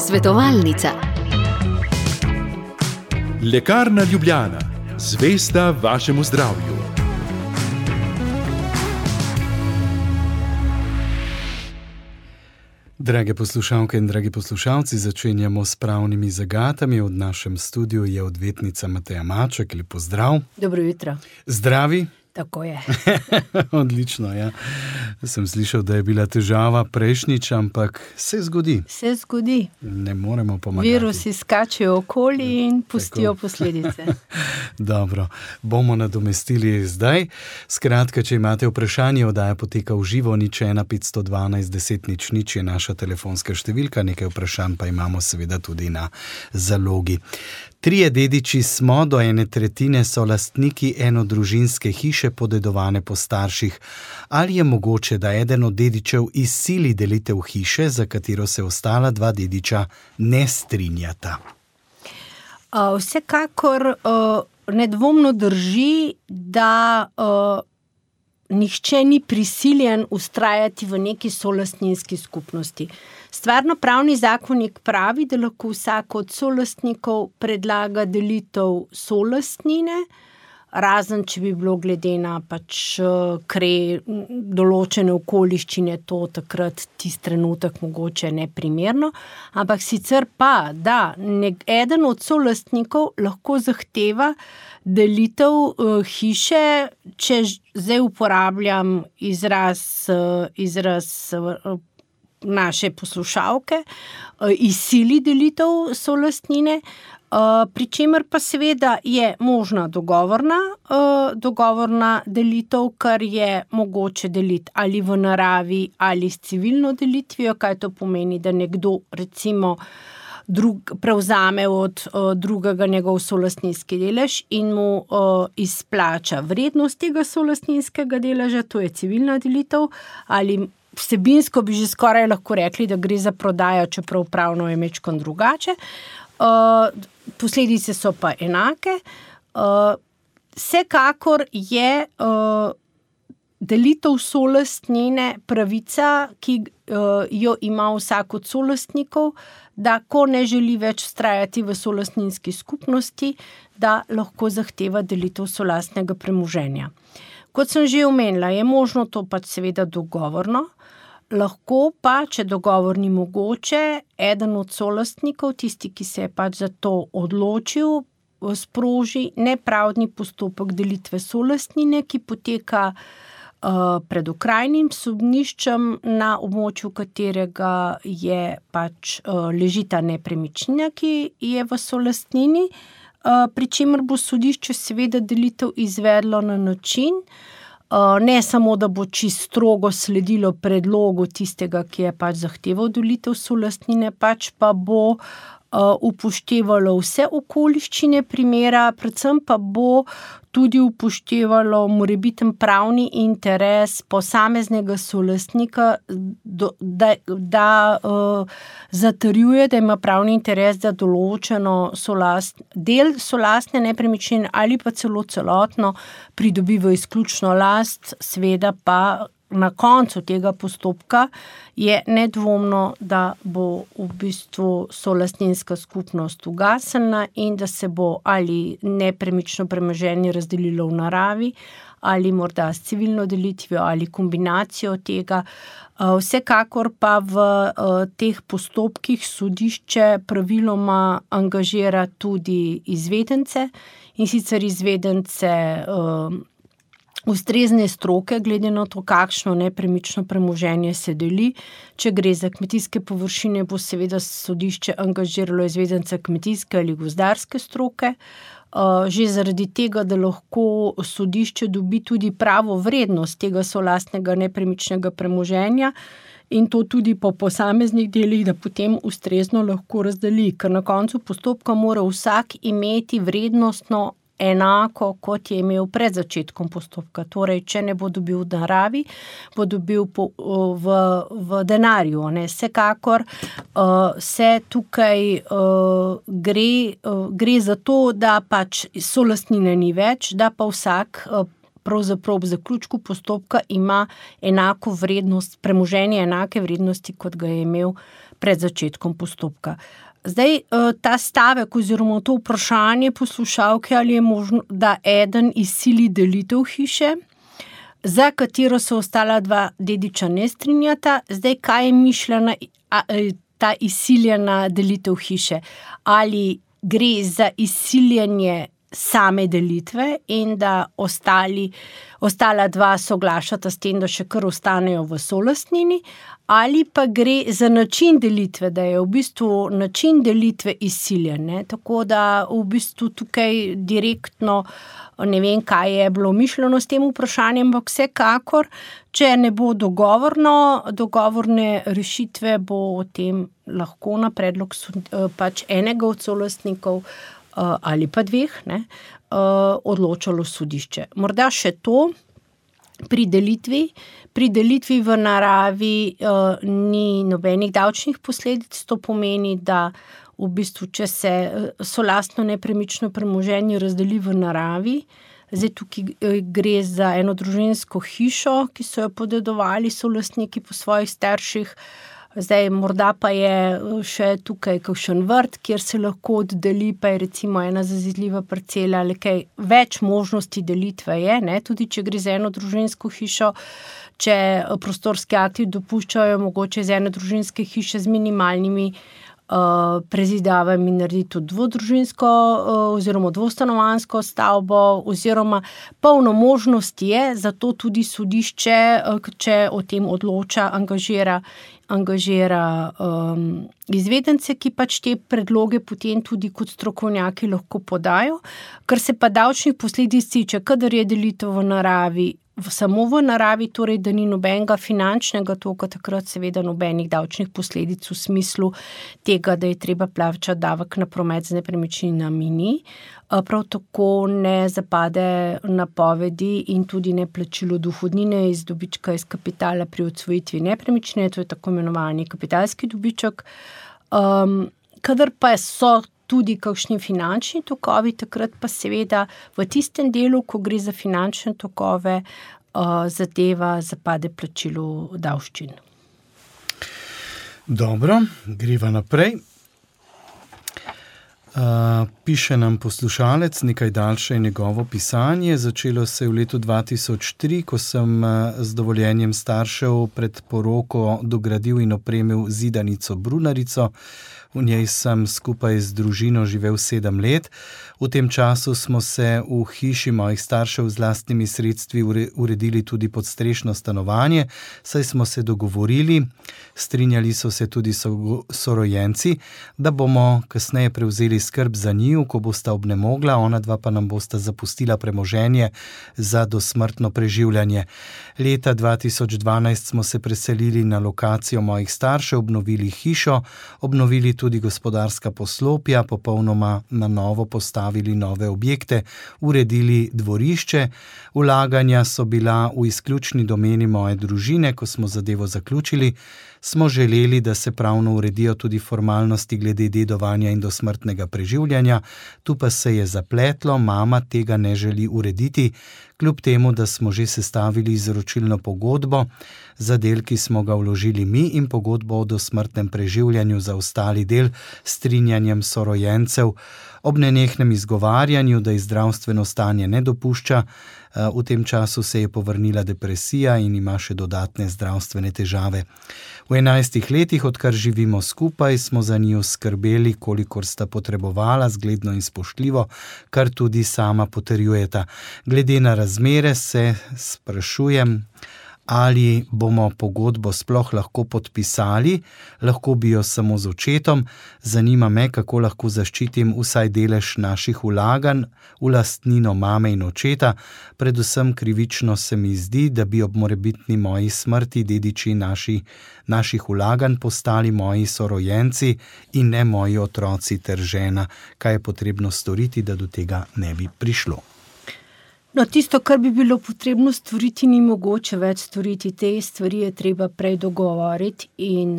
Svetovalnica. Lekarna Ljubljana, zvesta vašemu zdravju. Drage poslušalke in dragi poslušalci, začenjamo s pravnimi zagatami. V našem studiu je odvetnica Mateja Maček, lepo zdrav. Dobro jutro. Zdravi. Tako je. Odlično. Ja. Sem slišal, da je bila težava prejšnjič, ampak se zgodi. Se zgodi. Ne moremo pomagati. Virusi skačejo okoli in pustijo Tako. posledice. Dobro, bomo nadomestili zdaj. Skratka, če imate vprašanje, oddaja poteka v živo, nič 1, 512, 10, nič, nič je naša telefonska številka, nekaj vprašanj pa imamo seveda tudi na zalogi. Trije dediči smo, do ene tretjine so lastniki enodružinske hiše, podedovane po starših. Ali je mogoče, da eden od dedičev izsili delitev hiše, za katero se ostala dva dediča ne strinjata? Vsekakor nedvomno drži, da nihče ni prisiljen ustrajati v neki solastninski skupnosti. Stvarno pravni zakonnik pravi, da lahko vsak od solastnikov predlaga delitev solastnine, razen če bi bilo glede na pač kre določene okoliščine to takrat tisti trenutek mogoče neprimerno, ampak sicer pa, da eden od solastnikov lahko zahteva delitev hiše, če zdaj uporabljam izraz, izraz naše poslušalke, eh, izsili delitev solastnine, eh, pri čemer pa seveda je možna dogovorna, eh, dogovorna delitev, kar je mogoče deliti ali v naravi ali s civilno delitvijo, kaj to pomeni, da nekdo recimo. Drug, prevzame od uh, drugega njegov solastninski delež in mu uh, izplača vrednost tega solastninskega deleža, to je civilna delitev, ali vsebinsko bi že skoraj lahko rekli, da gre za prodajo, čeprav pravno je mečkon drugače. Uh, posledice so pa enake. Uh, vsekakor je uh, delitev solastnine pravica, ki uh, jo ima vsak od solastnikov, da ko ne želi več trajati v solastninski skupnosti, da lahko zahteva delitev solastnega premoženja. Kot sem že omenila, je možno to pač seveda dogovorno, lahko pa, če dogovor ni mogoče, eden od solastnikov, tisti, ki se je pač za to odločil, sproži nepravdni postopek delitve solastnine, ki poteka uh, pred okrajnim sodniščem, na območju katerega je pač uh, leži ta nepremičnina, ki je v solastnini, uh, pri čemer bo sodišče seveda delitev izvedlo na način, ne samo, da bo čisto strogo sledilo predlogu tistega, ki je pač zahteval delitev solastnine, pač pa bo upoštevalo vse okoliščine primera, predvsem pa bo tudi upoštevalo morebiten pravni interes posameznega solastnika, da, da uh, zatrjuje, da ima pravni interes za določeno solast, del solastne nepremičnine ali pa celo celotno pridobivo izključno last, sveda pa na koncu tega postopka je nedvomno, da bo v bistvu solastninska skupnost ugasnjena in da se bo ali nepremično premoženje razdelilo v naravi, ali morda s civilno delitvijo, ali kombinacijo tega. Vsekakor pa v teh postopkih sodišče praviloma angažira tudi izvedence in sicer izvedence ustrezne stroke, glede na to, kakšno nepremično premoženje se deli. Če gre za kmetijske površine, bo seveda sodišče angažiralo izvedence kmetijske ali gozdarske stroke. Uh, že zaradi tega, da lahko sodišče dobi tudi pravo vrednost tega solastnega nepremičnega premoženja in to tudi po posameznih delih, da potem ustrezno lahko razdeli, ker na koncu postopka mora vsak imeti vrednostno enako, kot je imel pred začetkom postopka. Torej, če ne bo dobil v naravi, bo dobil po, v, v denarju. Ne. Vsekakor uh, se tukaj uh, gre, uh, gre za to, da pač solastnine ni več, da pa vsak. Uh, pravzaprav v zaključku postopka ima enako vrednost, premoženje enake vrednosti, kot ga je imel pred začetkom postopka. Zdaj, eh, ta stavek oziroma to vprašanje poslušalke, ali je možno, da eden izsili delitev hiše, za katero se ostala dva dediča ne strinjata, zdaj kaj je mišljena eh, ta izsiljena delitev hiše? Ali gre za izsiljenje same delitve in da ostali, ostala dva soglašata s tem, da še kar ostanejo v solastnini, ali pa gre za način delitve, da je v bistvu način delitve izsiljen. Ne? Tako da v bistvu tukaj direktno. Ne vem, kaj je bilo mišljeno s tem vprašanjem, ampak vsekakor, če ne bo dogovorno, dogovorne rešitve, bo o tem lahko na predlog pač enega od solastnikov Eh, ali pa dveh, ne, eh, odločalo sodišče. Morda še to. Pri delitvi, pri delitvi v naravi uh, ni nobenih davčnih posledic, to pomeni, da v bistvu, če se solastno nepremično premoženje razdeli v naravi, zdaj tukaj gre za eno družinsko hišo, ki so jo podedovali solastniki po svojih starših. Uh, Zdaj, morda pa je uh, še tukaj kakšen vrt, kjer se lahko oddeli, pa je recimo ena zazidljiva parcela ali kaj več možnosti delitve. Je, ne? Tudi če gre za eno družinsko hišo, če uh, prostorski akti dopuščajo, mogoče za eno družinske hiše z minimalnimi. Uh, prezidavami narediti tudi dvodružinsko, uh, oziroma dvostanovansko stavbo, oziroma polno možnosti je, zato tudi sodišče, uh, če o tem odloča, angažira angažira um, izvedence, ki pač te predloge potem tudi kot strokovnjaki lahko podajo. Kar se pa davčnih posledic tiče, kadar je delitev v naravi, samo v naravi, torej da ni nobenega finančnega toka, takrat seveda nobenih davčnih posledic v smislu tega, da je treba plačati davek na promet z nepremičninami. Ni. Prav tako ne zapade napovedi in tudi ne plačilo dohodnine iz dobička iz kapitala pri odsvojitvi nepremičnine, to je tako imenovani kapitalski dobiček. Um, kadar pa so tudi kakšni finančni tokovi, takrat pa seveda v tistem delu, ko gre za finančne tokove, uh, zadeva zapade plačilo davščin. Dobro, greva naprej. Uh, piše nam poslušalec, nekaj daljše je njegovo pisanje. Začelo se je v letu 2003, ko sem uh, z dovoljenjem staršev pred poroko dogradil in opremil zidanico Brunarico. V njej sem skupaj z družino živel sedem let. V tem času smo se v hiši mojih staršev z vlastnimi sredstvi uredili tudi podstrešno stanovanje, saj smo se dogovorili, strinjali so se tudi sorojenci, da bomo kasneje prevzeli skrb za njiju, ko bosta obnemogla, ona dva pa nam bosta zapustila premoženje za dosmrtno preživljanje. Leta 2012 smo se preselili na lokacijo mojih staršev, obnovili hišo, obnovili tudi tudi gospodarska poslopja, popolnoma na novo postavili nove objekte, uredili dvorišče. Ulaganja so bila v izključni domeni moje družine, ko smo zadevo zaključili. Smo želeli, da se pravno uredijo tudi formalnosti glede dedovanja in dosmrtnega preživljanja, tu pa se je zapletlo, mama tega ne želi urediti, kljub temu, da smo že sestavili izročilno pogodbo za del, ki smo ga vložili mi, in pogodbo o dosmrtnem preživljanju za ostali del, strinjanjem sorojencev, ob nenehnem izgovarjanju, da je zdravstveno stanje ne dopušča. V tem času se je povrnila depresija in ima še dodatne zdravstvene težave. V enajstih letih, odkar živimo skupaj, smo za njo skrbeli, kolikor sta potrebovala, zgledno in spoštljivo, kar tudi sama potrjujeta. Glede na razmere se sprašujem, ali bomo pogodbo sploh lahko podpisali, lahko bi jo samo z očetom. Zanima me, kako lahko zaščitim vsaj delež naših vlaganj v lastnino mame in očeta. Predvsem krivično se mi zdi, da bi ob morebitni moji smrti dediči naši, naših vlaganj postali moji sorojenci in ne moji otroci ter žena. Kaj je potrebno storiti, da do tega ne bi prišlo? No, tisto, kar bi bilo potrebno storiti, ni mogoče več storiti. Te stvari je treba prej dogovoriti, in,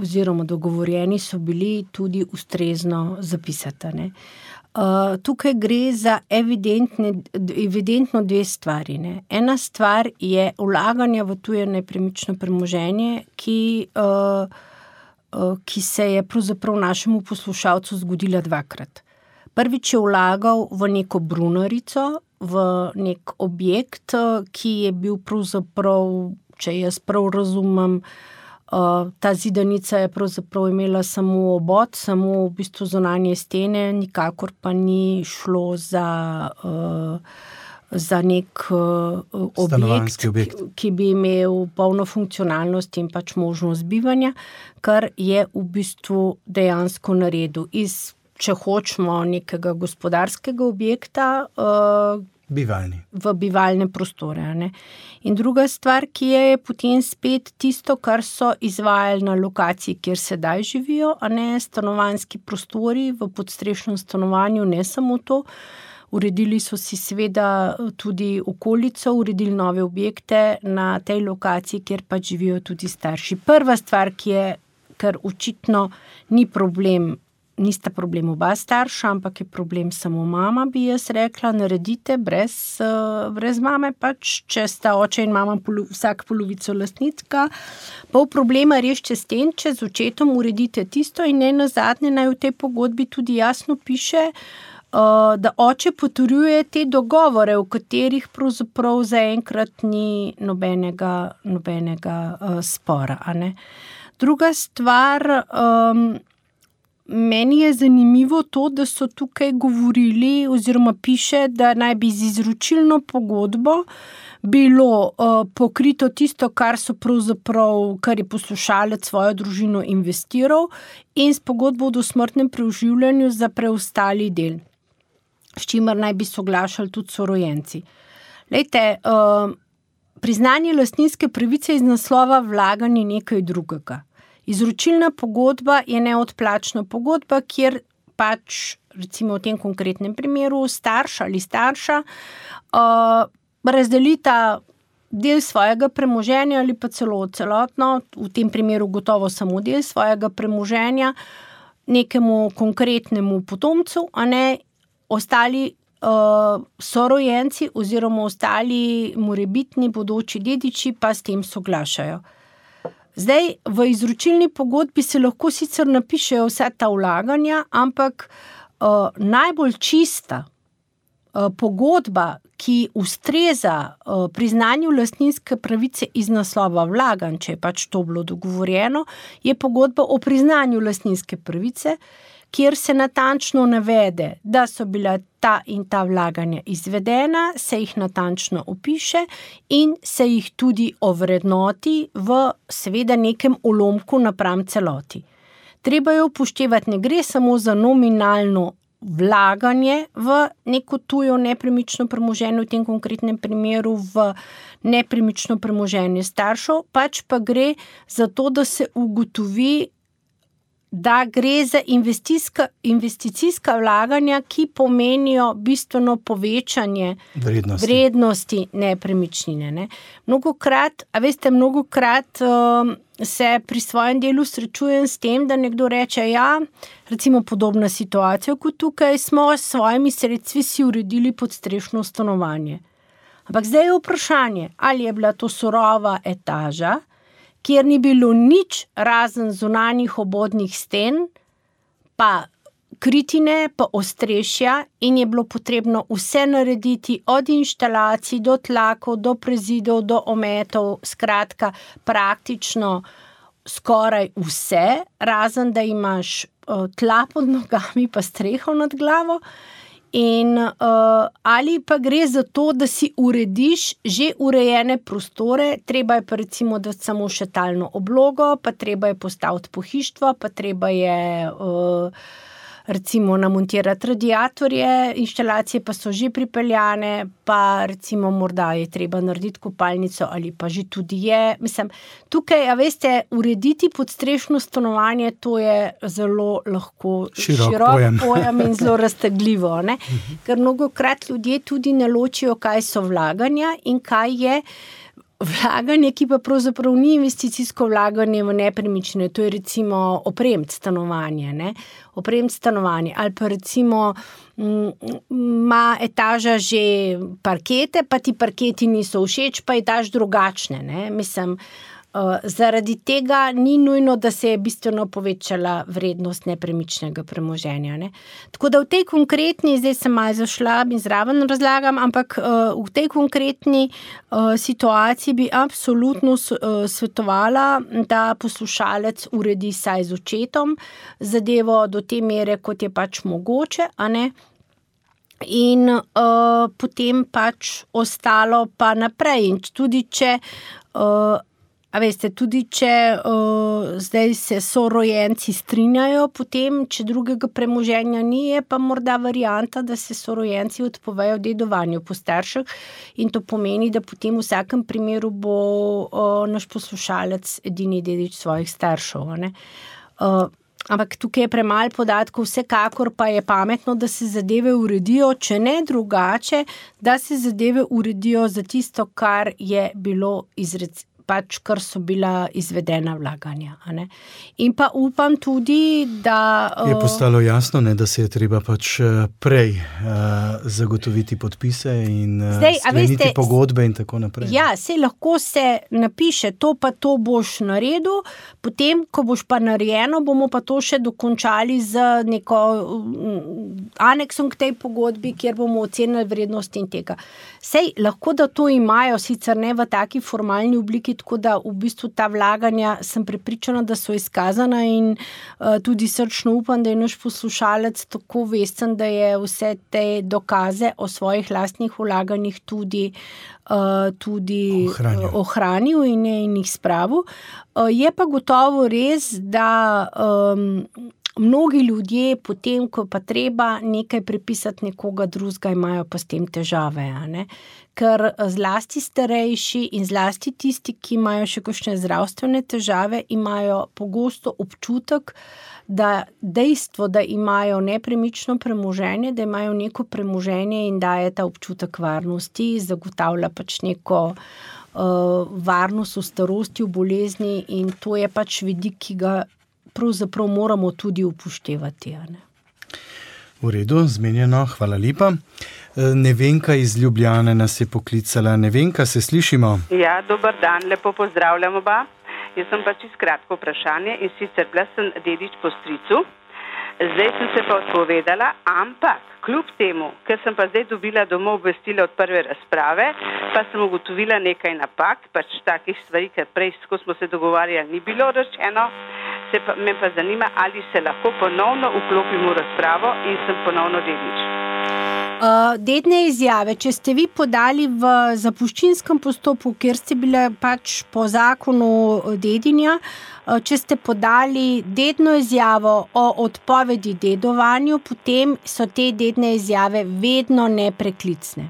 oziroma dogovorjeni so bili tudi ustrezno zapisati. Uh, tukaj gre za evidentno dve stvari. Ne. Ena stvar je vlaganje v tuje nepremično premoženje, ki, uh, uh, ki se je pravzaprav našemu poslušalcu zgodila dvakrat. Prvič je vlagal v neko brunarico, v nek objekt, ki je bil pravzaprav, če jaz prav razumem, uh, ta zidanica je pravzaprav imela samo obod, samo v bistvu zunanje stene, nikakor pa ni šlo za, uh, za nek uh, objekt, objekt, ki bi imel polno funkcionalnost in pač možnost bivanja, kar je v bistvu dejansko naredil iz, če hočemo, nekega gospodarskega objekta. Uh, Bivalni. V bivalne prostore. Ne? In druga stvar, ki je, je potem spet tisto, kar so izvajali na lokaciji, kjer sedaj živijo, a ne stanovanski prostori v podstrešnem stanovanju, ne samo to. Uredili so si seveda tudi okolico, uredili nove objekte na tej lokaciji, kjer pa živijo tudi starši. Prva stvar, ki je, ker očitno ni problem nista problem oba starša, ampak je problem samo mama, bi jaz rekla, naredite brez, uh, brez mame, pač, če sta oče in mama polo, vsak polovico lastnika. Pol problema rešite s tem, če z očetom uredite tisto in ne na zadnje naj v tej pogodbi tudi jasno piše. Uh, da oče potrjuje te dogovore, v katerih pravzaprav zaenkrat ni nobenega, nobenega uh, spora. Druga stvar, um, Meni je zanimivo to, da so tukaj govorili, oziroma piše, da naj bi z izročilno pogodbo bilo uh, pokrito tisto, kar, kar je poslušalec svojo družino investiral, in s pogodbo o dosmrtnem preživljanju za preostali del, s čimer naj bi soglašali tudi sorojenci. Lejte, uh, priznanje lastninske pravice iz naslova vlaganja je nekaj drugega. Izročilna pogodba je neodplačna pogodba, kjer pač, recimo v tem konkretnem primeru, starš ali starša uh, razdelita del svojega premoženja ali pa celo celotno, v tem primeru gotovo samo del svojega premoženja nekemu konkretnemu potomcu, a ne ostali. Uh, sorojenci, oziroma ostali, morebitni bodoči dediči, pa s tem soglašajo. Zdaj, v izročilni pogodbi se lahko sicer napišejo vse ta vlaganja, ampak uh, najbolj čista uh, pogodba, ki ustreza uh, priznanju lastninske pravice iz naslova vlaganj, če je pač to bilo dogovorjeno, je pogodba o priznanju lastninske pravice, kjer se natančno navede, da so bila ta in ta vlaganja izvedena, se jih natančno opiše in se jih tudi ovrednoti v, seveda, nekem ulomku napram celoti. Treba je upoštevati, ne gre samo za nominalno vlaganje v neko tujo nepremično premoženje, v tem konkretnem primeru v nepremično premoženje staršev, pač pa gre za to, da se ugotovi, da gre za investicijska vlaganja, ki pomenijo bistveno povečanje vrednosti, vrednosti nepremičnine. Ne. Mnogokrat, a veste, mnogokrat um, se pri svojem delu srečujem s tem, da nekdo reče: Ja, recimo podobna situacija kot tukaj, smo s svojimi sredstvi si uredili podstrešno stanovanje. Ampak zdaj je vprašanje, ali je bila to surova etaža kjer ni bilo nič razen zunanjih obodnih sten, pa kritine, pa ostrešja, in je bilo potrebno vse narediti, od inštalacij do tlakov, do prezidov, do ometov, skratka, praktično skoraj vse, razen da imaš uh, tla pod nogami, pa streho nad glavo. In, uh, ali pa gre za to, da si urediš že urejene prostore, treba je pa recimo dati samo še talno oblogo, pa treba je postaviti pohištvo, pa treba je. Uh, recimo namontirati radiatorje, inštalacije pa so že pripeljane, pa recimo morda je treba narediti kopalnico ali pa že tudi je. Mislim, tukaj, a veste, urediti podstrešno stanovanje, to je zelo lahko širok, širok pojem. pojem in zelo raztegljivo, ne? ker mnogo krat ljudje tudi ne ločijo, kaj so vlaganja in kaj je vlaganje, ki pa pravzaprav ni investicijsko vlaganje v nepremične, to je recimo opremiti stanovanje, ne? opremiti stanovanje ali pa recimo ima etaža že parkete, pa ti parketi niso všeč, pa etaž drugačne. Ne? Mislim, Eh, zaradi tega ni nujno, da se je bistveno povečala vrednost nepremičnega premoženja. Ne. Tako da v tej konkretni, zdaj sem malo zašla in zraven razlagam, ampak uh, v tej konkretni uh, situaciji bi absolutno uh, svetovala, da poslušalec uredi saj z očetom zadevo do te mere, kot je pač mogoče. In uh, potem pač ostalo, pa naprej. In tudi če uh, A veste, tudi če uh, zdaj se sorojenci strinjajo, potem, če drugega premoženja ni, je pa morda varijanta, da se sorojenci odpovejo dedovanju po starših in to pomeni, da potem v vsakem primeru bo uh, naš poslušalec edini dedič svojih staršev. Uh, ampak tukaj je premalo podatkov, vsekakor pa je pametno, da se zadeve uredijo, če ne drugače, da se zadeve uredijo za tisto, kar je bilo izrecno pač, kar so bila izvedena vlaganja. In pa upam tudi, da. Je postalo jasno, ne, da se je treba pač eh, prej uh, zagotoviti podpise in uh, skleniti pogodbe, in tako naprej. Ja, se lahko se napiše, to pa to boš naredil, potem, ko boš pa narejeno, bomo pa to še dokončali z neko um, aneksom k tej pogodbi, kjer bomo ocenili vrednost in tega. Sej lahko da to imajo, sicer ne v taki formalni obliki, tako da v bistvu ta vlaganja sem prepričana, da so izkazana in uh, tudi srčno upam, da je naš poslušalec tako vesten, da je vse te dokaze o svojih lastnih vlaganjih tudi, uh, tudi ohranil. ohranil in, in jih spravil. Uh, je pa gotovo res, da. Um, Mnogi ljudje, potem, ko pa treba nekaj prepisati nekoga drugega, imajo pa s tem težave. Ker eh, zlasti starejši in zlasti tisti, ki imajo še kakšne zdravstvene težave, imajo pogosto občutek, da dejstvo, da imajo nepremično premoženje, da imajo neko premoženje in da je ta občutek varnosti, zagotavlja pač neko. Uh, varnost v starosti, v bolezni, in to je pač vidik, ki ga pravzaprav moramo tudi upoštevati. V redu, zmenjeno, hvala lepa. E, Nevenka iz Ljubljane nas je poklicala. Nevenka, se slišimo? Ja, dober dan, lepo pozdravljam oba. Jaz sem pač izkratko vprašanje in sicer bila sem dedič po stricu, zdaj sem se pa odpovedala, ampak kljub temu, ker sem pa zdaj dobila domov obvestila od prve razprave, pa sem ugotovila nekaj napak, pač takih stvari, ker prej, ko smo se dogovarjali, ni bilo rečeno se pa, me pa zanima, ali se lahko ponovno vklopimo v razpravo in sem ponovno dedič. Uh, dedne izjave, če ste vi podali v zapuščinskem postopku, kjer ste bile pač po zakonu dedinja, uh, če ste podali dedno izjavo o odpovedi dedovanju, potem so te dedne izjave vedno nepreklicne.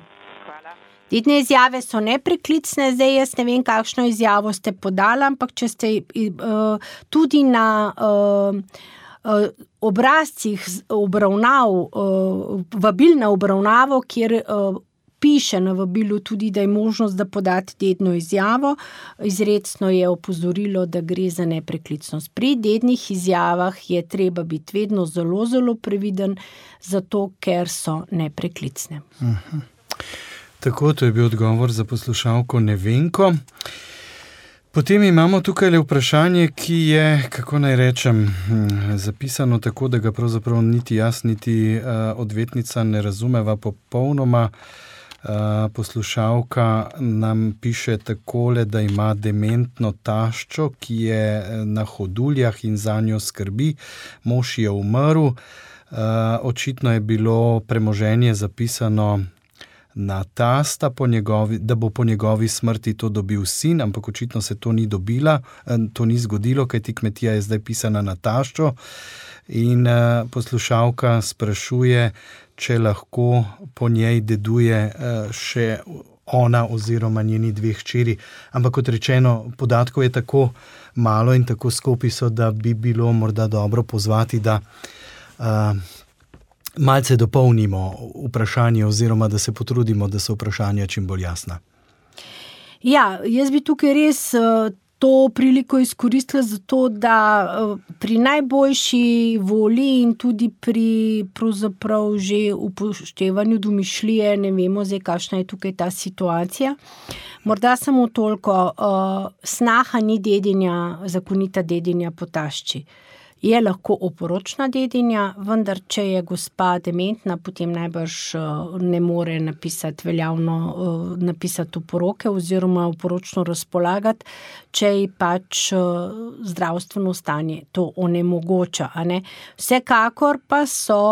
Dedne izjave so nepreklicne, zdaj jaz ne vem, kakšno izjavo ste podali, ampak če ste uh, tudi na uh, uh, obrazcih obravnav, uh, vabil na obravnavo, kjer uh, piše na vabilu tudi, da je možnost, da podate dedno izjavo, izredno je opozorilo, da gre za nepreklicnost. Pri dednih izjavah je treba biti vedno zelo, zelo previden, zato ker so nepreklicne. Uh mhm. Tako, to je bil odgovor za poslušalko Nevenko. Potem imamo tukaj le vprašanje, ki je, kako naj rečem, hm, zapisano tako, da ga pravzaprav niti jaz, niti uh, odvetnica ne razumeva popolnoma. Uh, poslušalka nam piše takole, da ima dementno taščo, ki je eh, na hoduljah in za njo skrbi, mož je umrl. Uh, očitno je bilo premoženje zapisano na tasta, njegovi, da bo po njegovi smrti to dobil sin, ampak očitno se to ni dobila, to ni zgodilo, ker ti kmetija je zdaj pisana na taščo. In uh, poslušalka sprašuje, če lahko po njej deduje uh, še ona oziroma njeni dve hčeri. Ampak kot rečeno, podatkov je tako malo in tako skopi so, da bi bilo morda dobro pozvati, da uh, malce dopolnimo vprašanje, oziroma da se potrudimo, da so vprašanja čim bolj jasna. Ja, jaz bi tukaj res uh, to priliko izkoristila za to, da uh, pri najboljši volji in tudi pri že upoštevanju domišljije, ne vemo zdaj, kakšna je tukaj ta situacija. Morda samo toliko, uh, snaha ni dedinja, zakonita dedinja potašči. Uh, je lahko oporočna dedinja, vendar, če je gospa dementna, potem najbrž eh, ne more napisati veljavno, eh, napisati oporoke oziroma oporočno razpolagati, če ji pač eh, zdravstveno stanje to onemogoča. Vsekakor pa so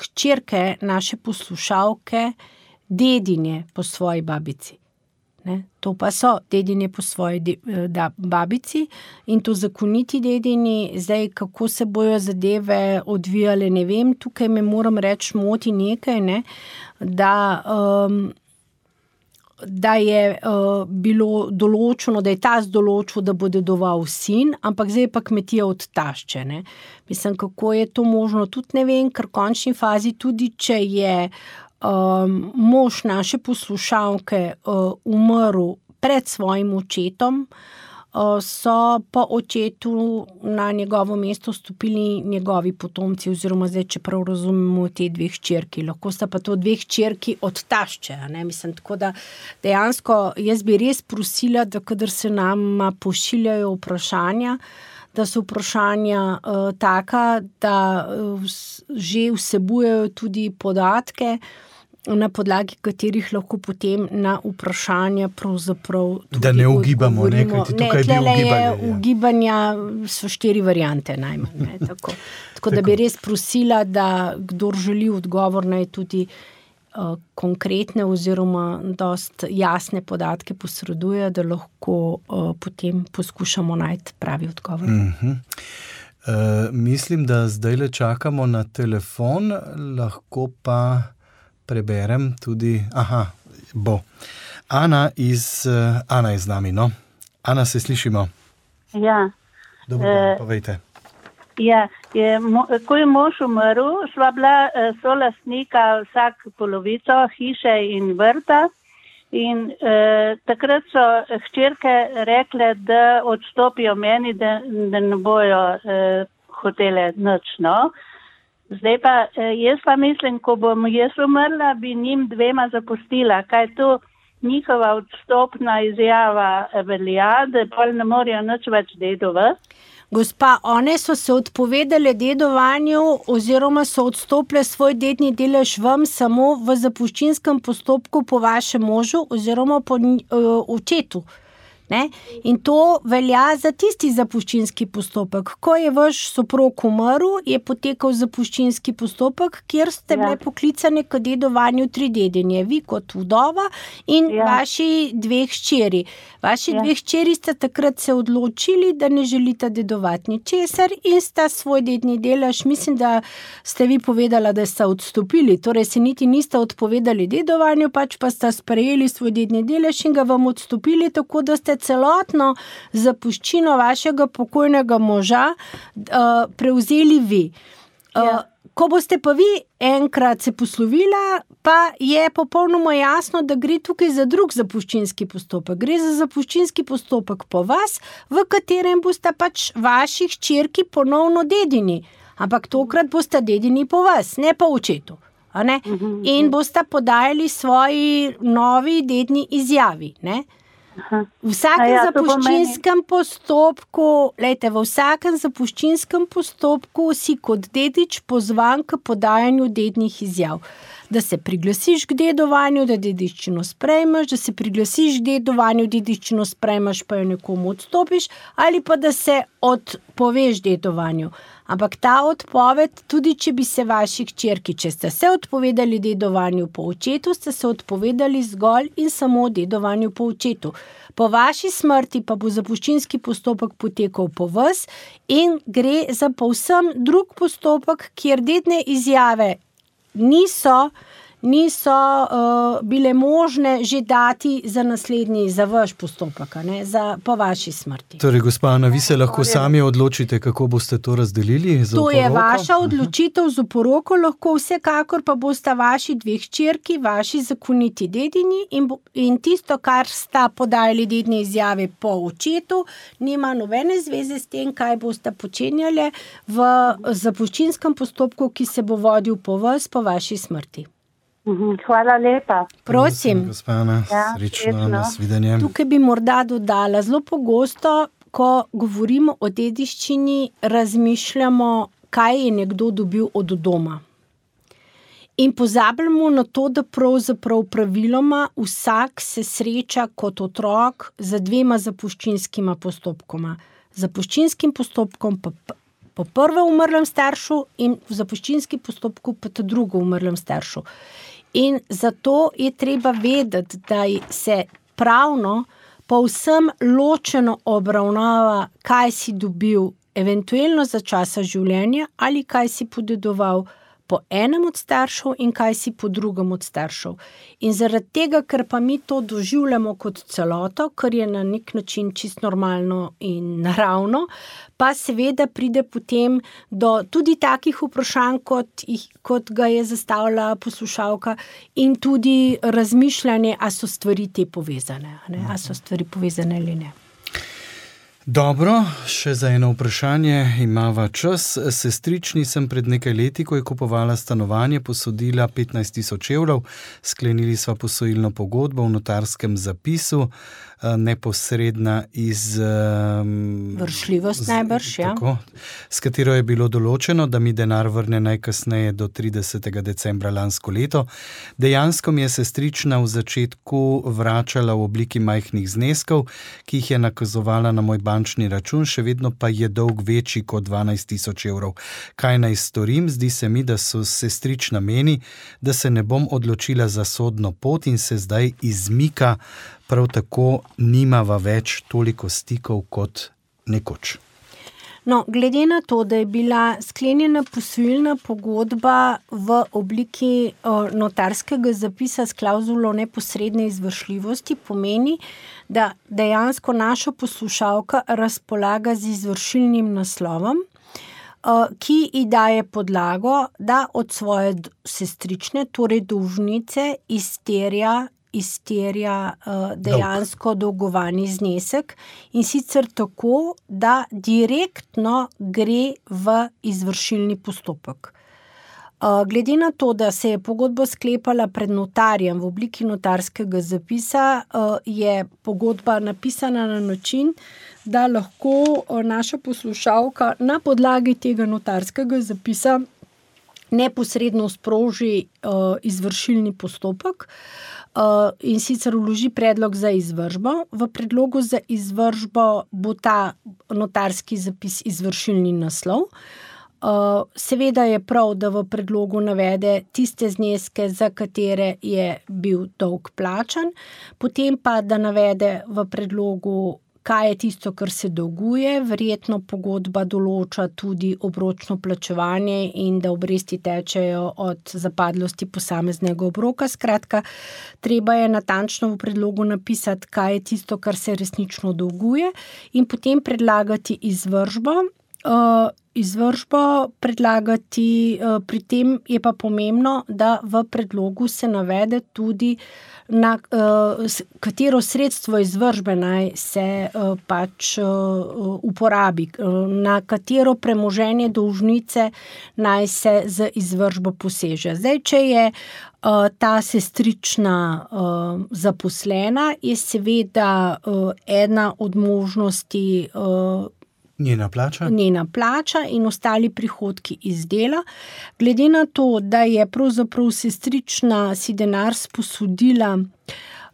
hčerke naše poslušalke dedinje po svoji babici. Ne? To pa so dedini po svoji de, eh, da, babici in to zakoniti dedini, zdaj kako se bojo zadeve odvijale, ne vem, tukaj me moram reči, moti nekaj, ne? da, um, da je uh, bilo določeno, da je ta zdoločil, da bo dedoval sin, ampak zdaj pa kmetija odtaščene. Mislim, kako je to možno, tudi ne vem, ker v končni fazi, tudi če je um, mož naše poslušalke uh, umrl pred svojim očetom, uh, so po očetu na njegovo mesto stopili njegovi potomci, oziroma zdaj, če prav razumemo, te dve hčerki. Lahko sta pa to dve hčerki odtašče. Mislim, tako da dejansko jaz bi res prosila, da kadar se nam pošiljajo vprašanja. Da so vprašanja uh, taka, da uh, že vsebujejo tudi podatke, uh, na podlagi katerih lahko potem na vprašanja. Da ne ugibamo, ne, kaj ti tukaj ne, bi ugibali. Ugibanja so štiri variante najmanj. Ne, tako. tako da bi res prosila, da kdo želi odgovor, naj tudi. Uh, konkretne, oziroma, dosta jasne podatke posreduje, da lahko uh, potem poskušamo najti pravi odgovor. Uh -huh. uh, mislim, da zdaj le čakamo na telefon, lahko pa preberem tudi. Aha, bo. Ana, iz, uh, Ana je z nami. No? Ana, se slišimo. Ja. Dobro, uh, povejte. Ja, je, mo, ko je mož umrl, sva bila uh, solastnika vsak polovico hiše in vrta. In uh, takrat so hčerke rekle, da odstopijo meni, da, da ne bojo uh, hotele noč. No? Zdaj pa eh, jaz pa mislim, ko bom jaz umrla, bi njim dvema zapustila, kaj to njihova odstopna izjava velja, da pol ne morejo nič več dedovati. Gospa, one so se odpovedale dedovanju oziroma so odstopile svoj dedni delež vam samo v zapuščinskem postopku po vašem možu oziroma po uh, očetu. Ne? In to velja za tisti zapuščinski postopek. Ko je vaš soprog umrl, je potekal zapuščinski postopek, kjer ste ja. bile poklicane k dedovanju tri dedenje, vi kot vdova in ja. vaši dve hčeri. Vaši ja. dve hčeri ste takrat se odločili, da ne želite dedovati ničesar in sta svoj dedni delež, mislim, da ste vi povedali, da ste odstopili, torej se niti niste odpovedali dedovanju, pač pa ste sprejeli svoj dedni delež in ga vam odstopili, tako da ste celotno zapuščino vašega pokojnega moža uh, prevzeli vi. Uh, ja. Ko boste pa vi enkrat se poslovili, pa je popolnoma jasno, da gre tukaj za drug zapuščinski postopek. Gre za zapuščinski postopek po vas, v katerem boste pač vaši hčerki ponovno dedini. Ampak tokrat boste dedini po vas, ne pa očetu. Mhm, In mhm. boste podajali svoji novi dedni izjavi. Ne? V vsakem ja, zapuščinskem postopku, lejte, v vsakem zapuščinskem postopku si kot dedič pozvan k podajanju dednih izjav. Da se priglasiš k dedovanju, da dediščino sprejmeš, da se priglasiš k dedovanju, dediščino sprejmeš, pa jo nekomu odstopiš, ali pa da se odpoveš dedovanju. Ampak ta odpoved, tudi če bi se vaši hčerki, če ste se odpovedali dedovanju po očetu, ste se odpovedali zgolj in samo dedovanju po očetu. Po vaši smrti pa bo zapuščinski postopek potekal po vas in gre za povsem drug postopek, kjer dedne izjave niso niso uh, bile možne že dati za naslednji, za vaš postopek, ne, za, po vaši smrti. Torej, gospa Ana, vi se lahko sami odločite, kako boste to razdelili. To je vaša odločitev z oporoko, lahko vsekakor pa boste vaši dveh črki, vaši zakoniti dedini in, in tisto, kar sta podajali dedne izjave po očetu, nima nobene zveze s tem, kaj boste počenjali v zapuščinskem postopku, ki se bo vodil po vas, po vaši smrti. Mhm, hvala lepa. Prosim. Gospana, ja, srečno, nasvidenje. Tukaj bi morda dodala, zelo pogosto, ko govorimo o dediščini, razmišljamo, kaj je nekdo dobil od doma. In pozabljamo na to, da pravzaprav praviloma vsak se sreča kot otrok z dvema zapuščinskima postopkoma. Zapuščinskim postopkom pa po prvem umrlem staršu in v zapuščinskem postopku pa po drugem umrlem staršu. In zato je treba vedeti, da se pravno povsem ločeno obravnava, kaj si dobil, eventualno za časa življenja ali kaj si podedoval po enem od staršev in kaj si po drugem od staršev. In zaradi tega, ker pa mi to doživljamo kot celoto, kar je na nek način čist normalno in naravno, pa seveda pride potem do tudi takih vprašanj, kot, jih, kot ga je zastavila poslušalka, in tudi razmišljanje, ali so stvari te povezane, ali so stvari povezane ali ne. Dobro, še za eno vprašanje imamo čas. Sestrični sem pred nekaj leti, ko je kupovala stanovanje, posodila 15 tisoč evrov, sklenili sva posojilno pogodbo v notarskem zapisu. Eh, neposredna iz. Um, Vršljivost, najbrž. Ja. Tako, s katero je bilo določeno, da mi denar vrne najkasneje do 30. decembra lansko leto. Dejansko mi je sestrična v začetku vračala v obliki majhnih zneskov, ki jih je nakazovala na moj bančni račun, še vedno pa je dolg večji kot 12 tisoč evrov. Kaj naj storim? Zdi se mi, da so sestrična meni, da se ne bom odločila za sodno pot in se zdaj izmika prav tako nimava več toliko stikov kot nekoč. No, glede na to, da je bila sklenjena posojilna pogodba v obliki notarskega zapisa s klauzulo neposredne izvršljivosti, pomeni, da dejansko naša poslušalka razpolaga z izvršilnim naslovom, ki ji daje podlago, da od svoje sestrične, torej dolžnice, izterja izterja uh, dejansko dolgovani znesek in sicer tako, da direktno gre v izvršilni postopek. Uh, glede na to, da se je pogodba sklepala pred notarjem v obliki notarskega zapisa, uh, je pogodba napisana na način, da lahko naša poslušalka na podlagi tega notarskega zapisa neposredno sproži izvršilni postopek. Uh, in sicer vloži predlog za izvršbo. V predlogu za izvršbo bo ta notarski zapis izvršilni naslov. Uh, seveda je prav, da v predlogu navede tiste zneske, za katere je bil dolg plačan, potem pa da navede v predlogu kaj je tisto, kar se dolguje. Verjetno pogodba določa tudi obročno plačevanje in da obresti tečejo od zapadlosti posameznega obroka. Skratka, treba je natančno v predlogu napisati, kaj je tisto, kar se resnično dolguje, in potem predlagati izvržbo. Uh, izvršbo predlagati, uh, pri tem je pa pomembno, da v predlogu se navede tudi, na uh, katero sredstvo izvršbe naj se pač uporabi, na katero premoženje dolžnice naj se z izvršbo poseže. Zdaj, če je ta sestrična zaposlena, je seveda ena od možnosti. Njena plača? Njena plača in ostali prihodki iz dela. Glede na to, da je pravzaprav sestrična si denar sposodila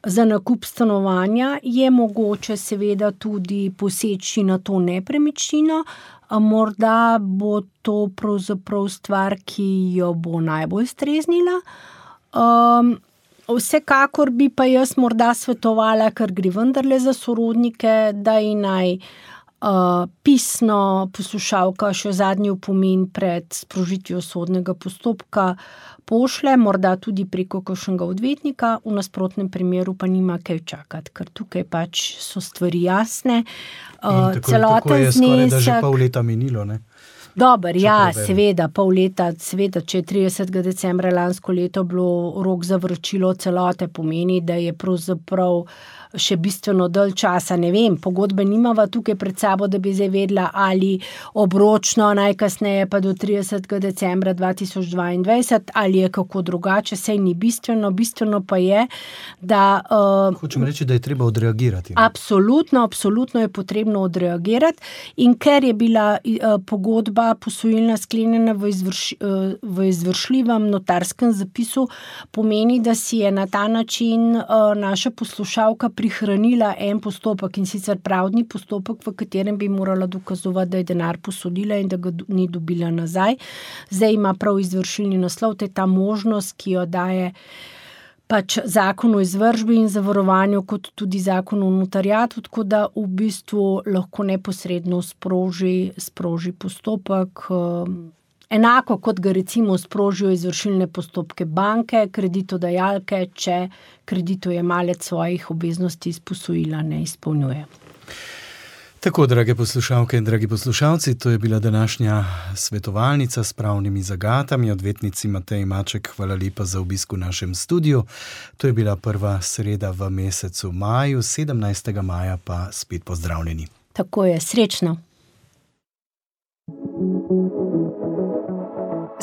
za nakup stanovanja, je mogoče seveda tudi poseči na to nepremičnino. Morda bo to pravzaprav stvar, ki jo bo najbolj streznila. Um, vsekakor bi pa jaz morda svetovala, ker gre vendarle za sorodnike, da ji naj uh, pisno poslušalka še zadnji opomin pred sprožitvijo sodnega postopka pošle, morda tudi preko kakšnega odvetnika, v nasprotnem primeru pa nima kaj čakati, ker tukaj pač so stvari jasne. Uh, celoten znesek. Že pol leta minilo. Ne? Dober, ja, seveda, pol leta, seveda, če je 30. decembra lansko leto bilo rok za vrčilo celote, pomeni, da je pravzaprav še bistveno dalj časa. Ne vem, pogodbe nimava tukaj pred sabo, da bi zdaj vedela, ali obročno, najkasneje pa do 30. decembra 2022, ali je kako drugače, sej ni bistveno. Bistveno pa je, da. Uh, Hočem reči, da je treba odreagirati. Ne? Absolutno, absolutno je potrebno odreagirati. In ker je bila uh, pogodba posojilna sklenjena v, izvrš, uh, v izvršljivem notarskem zapisu, pomeni, da si je na ta način uh, naša poslušalka prihranila en postopek in sicer pravni postopek, v katerem bi morala dokazovati, da je denar posodila in da ga ni dobila nazaj. Zdaj ima prav izvršilni naslov, to je ta možnost, ki jo daje. Pač zakon o izvržbi in zavarovanju, kot tudi zakon o notarjatu, tako da v bistvu lahko neposredno sproži, sproži postopek. Enako kot ga recimo sprožijo izvršilne postopke banke, kreditodajalke, če kreditojemalec svojih obveznosti iz posojila ne izpolnjuje. Tako, drage poslušalke in dragi poslušalci, to je bila današnja svetovalnica s pravnimi zagatami, odvetnici Matej Maček. Hvala lepa za obisk v našem studiu. To je bila prva sreda v mesecu maju, 17. maja pa spet pozdravljeni. Tako je, srečno.